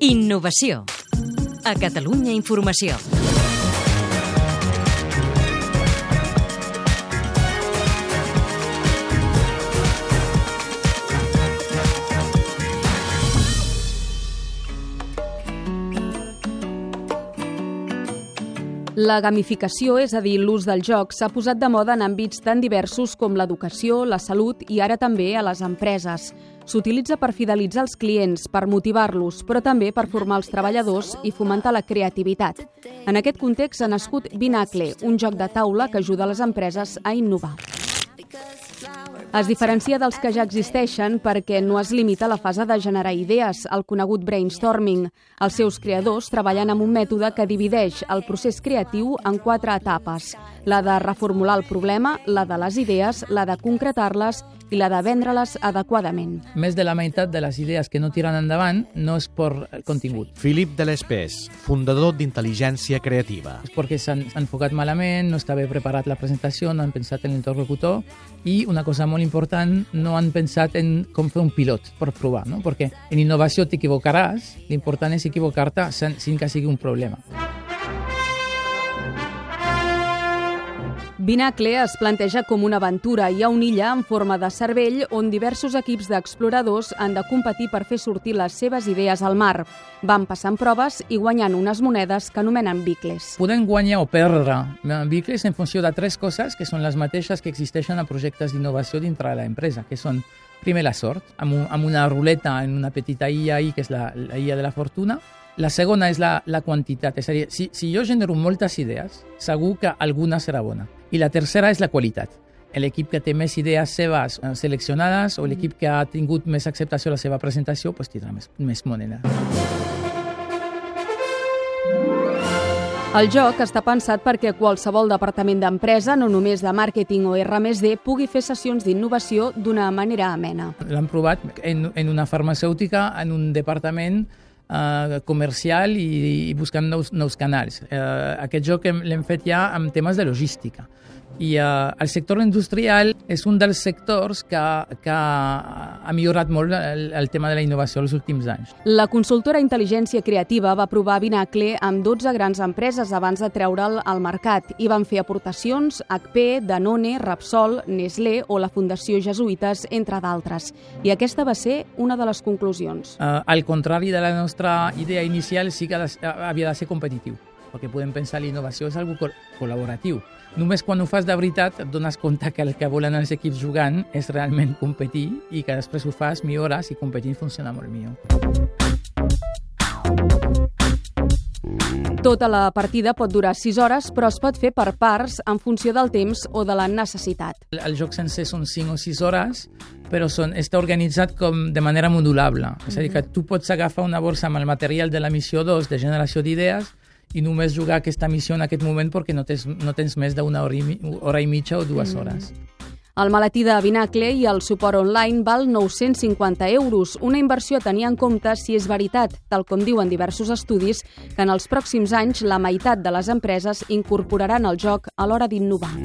Innovació. A Catalunya Informació. La gamificació, és a dir, l'ús del joc, s'ha posat de moda en àmbits tan diversos com l'educació, la salut i ara també a les empreses. S'utilitza per fidelitzar els clients, per motivar-los, però també per formar els treballadors i fomentar la creativitat. En aquest context ha nascut Binacle, un joc de taula que ajuda les empreses a innovar. Es diferencia dels que ja existeixen perquè no es limita a la fase de generar idees, el conegut brainstorming. Els seus creadors treballen amb un mètode que divideix el procés creatiu en quatre etapes. La de reformular el problema, la de les idees, la de concretar-les i la de vendre-les adequadament. Més de la meitat de les idees que no tiren endavant no és per contingut. Filip de l'Espès, fundador d'Intel·ligència Creativa. És perquè s'han enfocat malament, no està bé preparat la presentació, no han pensat en l'interlocutor i una cosa molt important, no han pensat en com fer un pilot per provar, no? perquè en innovació t'equivocaràs, l'important és equivocar-te sin que sigui un problema. Binacle es planteja com una aventura. Hi ha una illa en forma de cervell on diversos equips d'exploradors han de competir per fer sortir les seves idees al mar. Van passant proves i guanyant unes monedes que anomenen bicles. Podem guanyar o perdre bicles en funció de tres coses que són les mateixes que existeixen a projectes d'innovació dintre de l'empresa, que són primer la sort, amb, un, amb una ruleta en una petita illa ahí, que és la, la illa de la fortuna, la segona és la, la quantitat, és a dir, si, si jo genero moltes idees, segur que alguna serà bona. I la tercera és la qualitat. L'equip que té més idees seves eh, seleccionades o l'equip que ha tingut més acceptació a la seva presentació pues, tindrà més, més moneda. El joc està pensat perquè qualsevol departament d'empresa, no només de màrqueting o R+D, pugui fer sessions d'innovació d'una manera amena. L'han provat en, en una farmacèutica, en un departament eh, comercial i, i buscant nous, nous canals. Eh, aquest joc l'hem fet ja amb temes de logística i eh, el sector industrial és un dels sectors que, que ha millorat molt el, el tema de la innovació els últims anys. La consultora Intel·ligència Creativa va provar Binacle amb 12 grans empreses abans de treure'l al mercat i van fer aportacions HP, Danone, Repsol, Nestlé o la Fundació Jesuïtes, entre d'altres. I aquesta va ser una de les conclusions. Uh, al contrari de la nostra idea inicial, sí que havia de ser competitiu perquè podem pensar la innovació és algo col col·laboratiu. Només quan ho fas de veritat et dones compte que el que volen els equips jugant és realment competir i que després ho fas millores i competint funciona molt millor. Tota la partida pot durar 6 hores, però es pot fer per parts en funció del temps o de la necessitat. El, el joc sencer són 5 o 6 hores, però són, està organitzat com de manera modulable. És a dir, que tu pots agafar una borsa amb el material de la missió 2 de generació d'idees i només jugar aquesta missió en aquest moment perquè no tens, no tens més d'una hora, i, hora i mitja o dues mm. hores. El maletí de Binacle i el suport online val 950 euros, una inversió a tenir en compte si és veritat, tal com diuen diversos estudis, que en els pròxims anys la meitat de les empreses incorporaran el joc a l'hora d'innovar.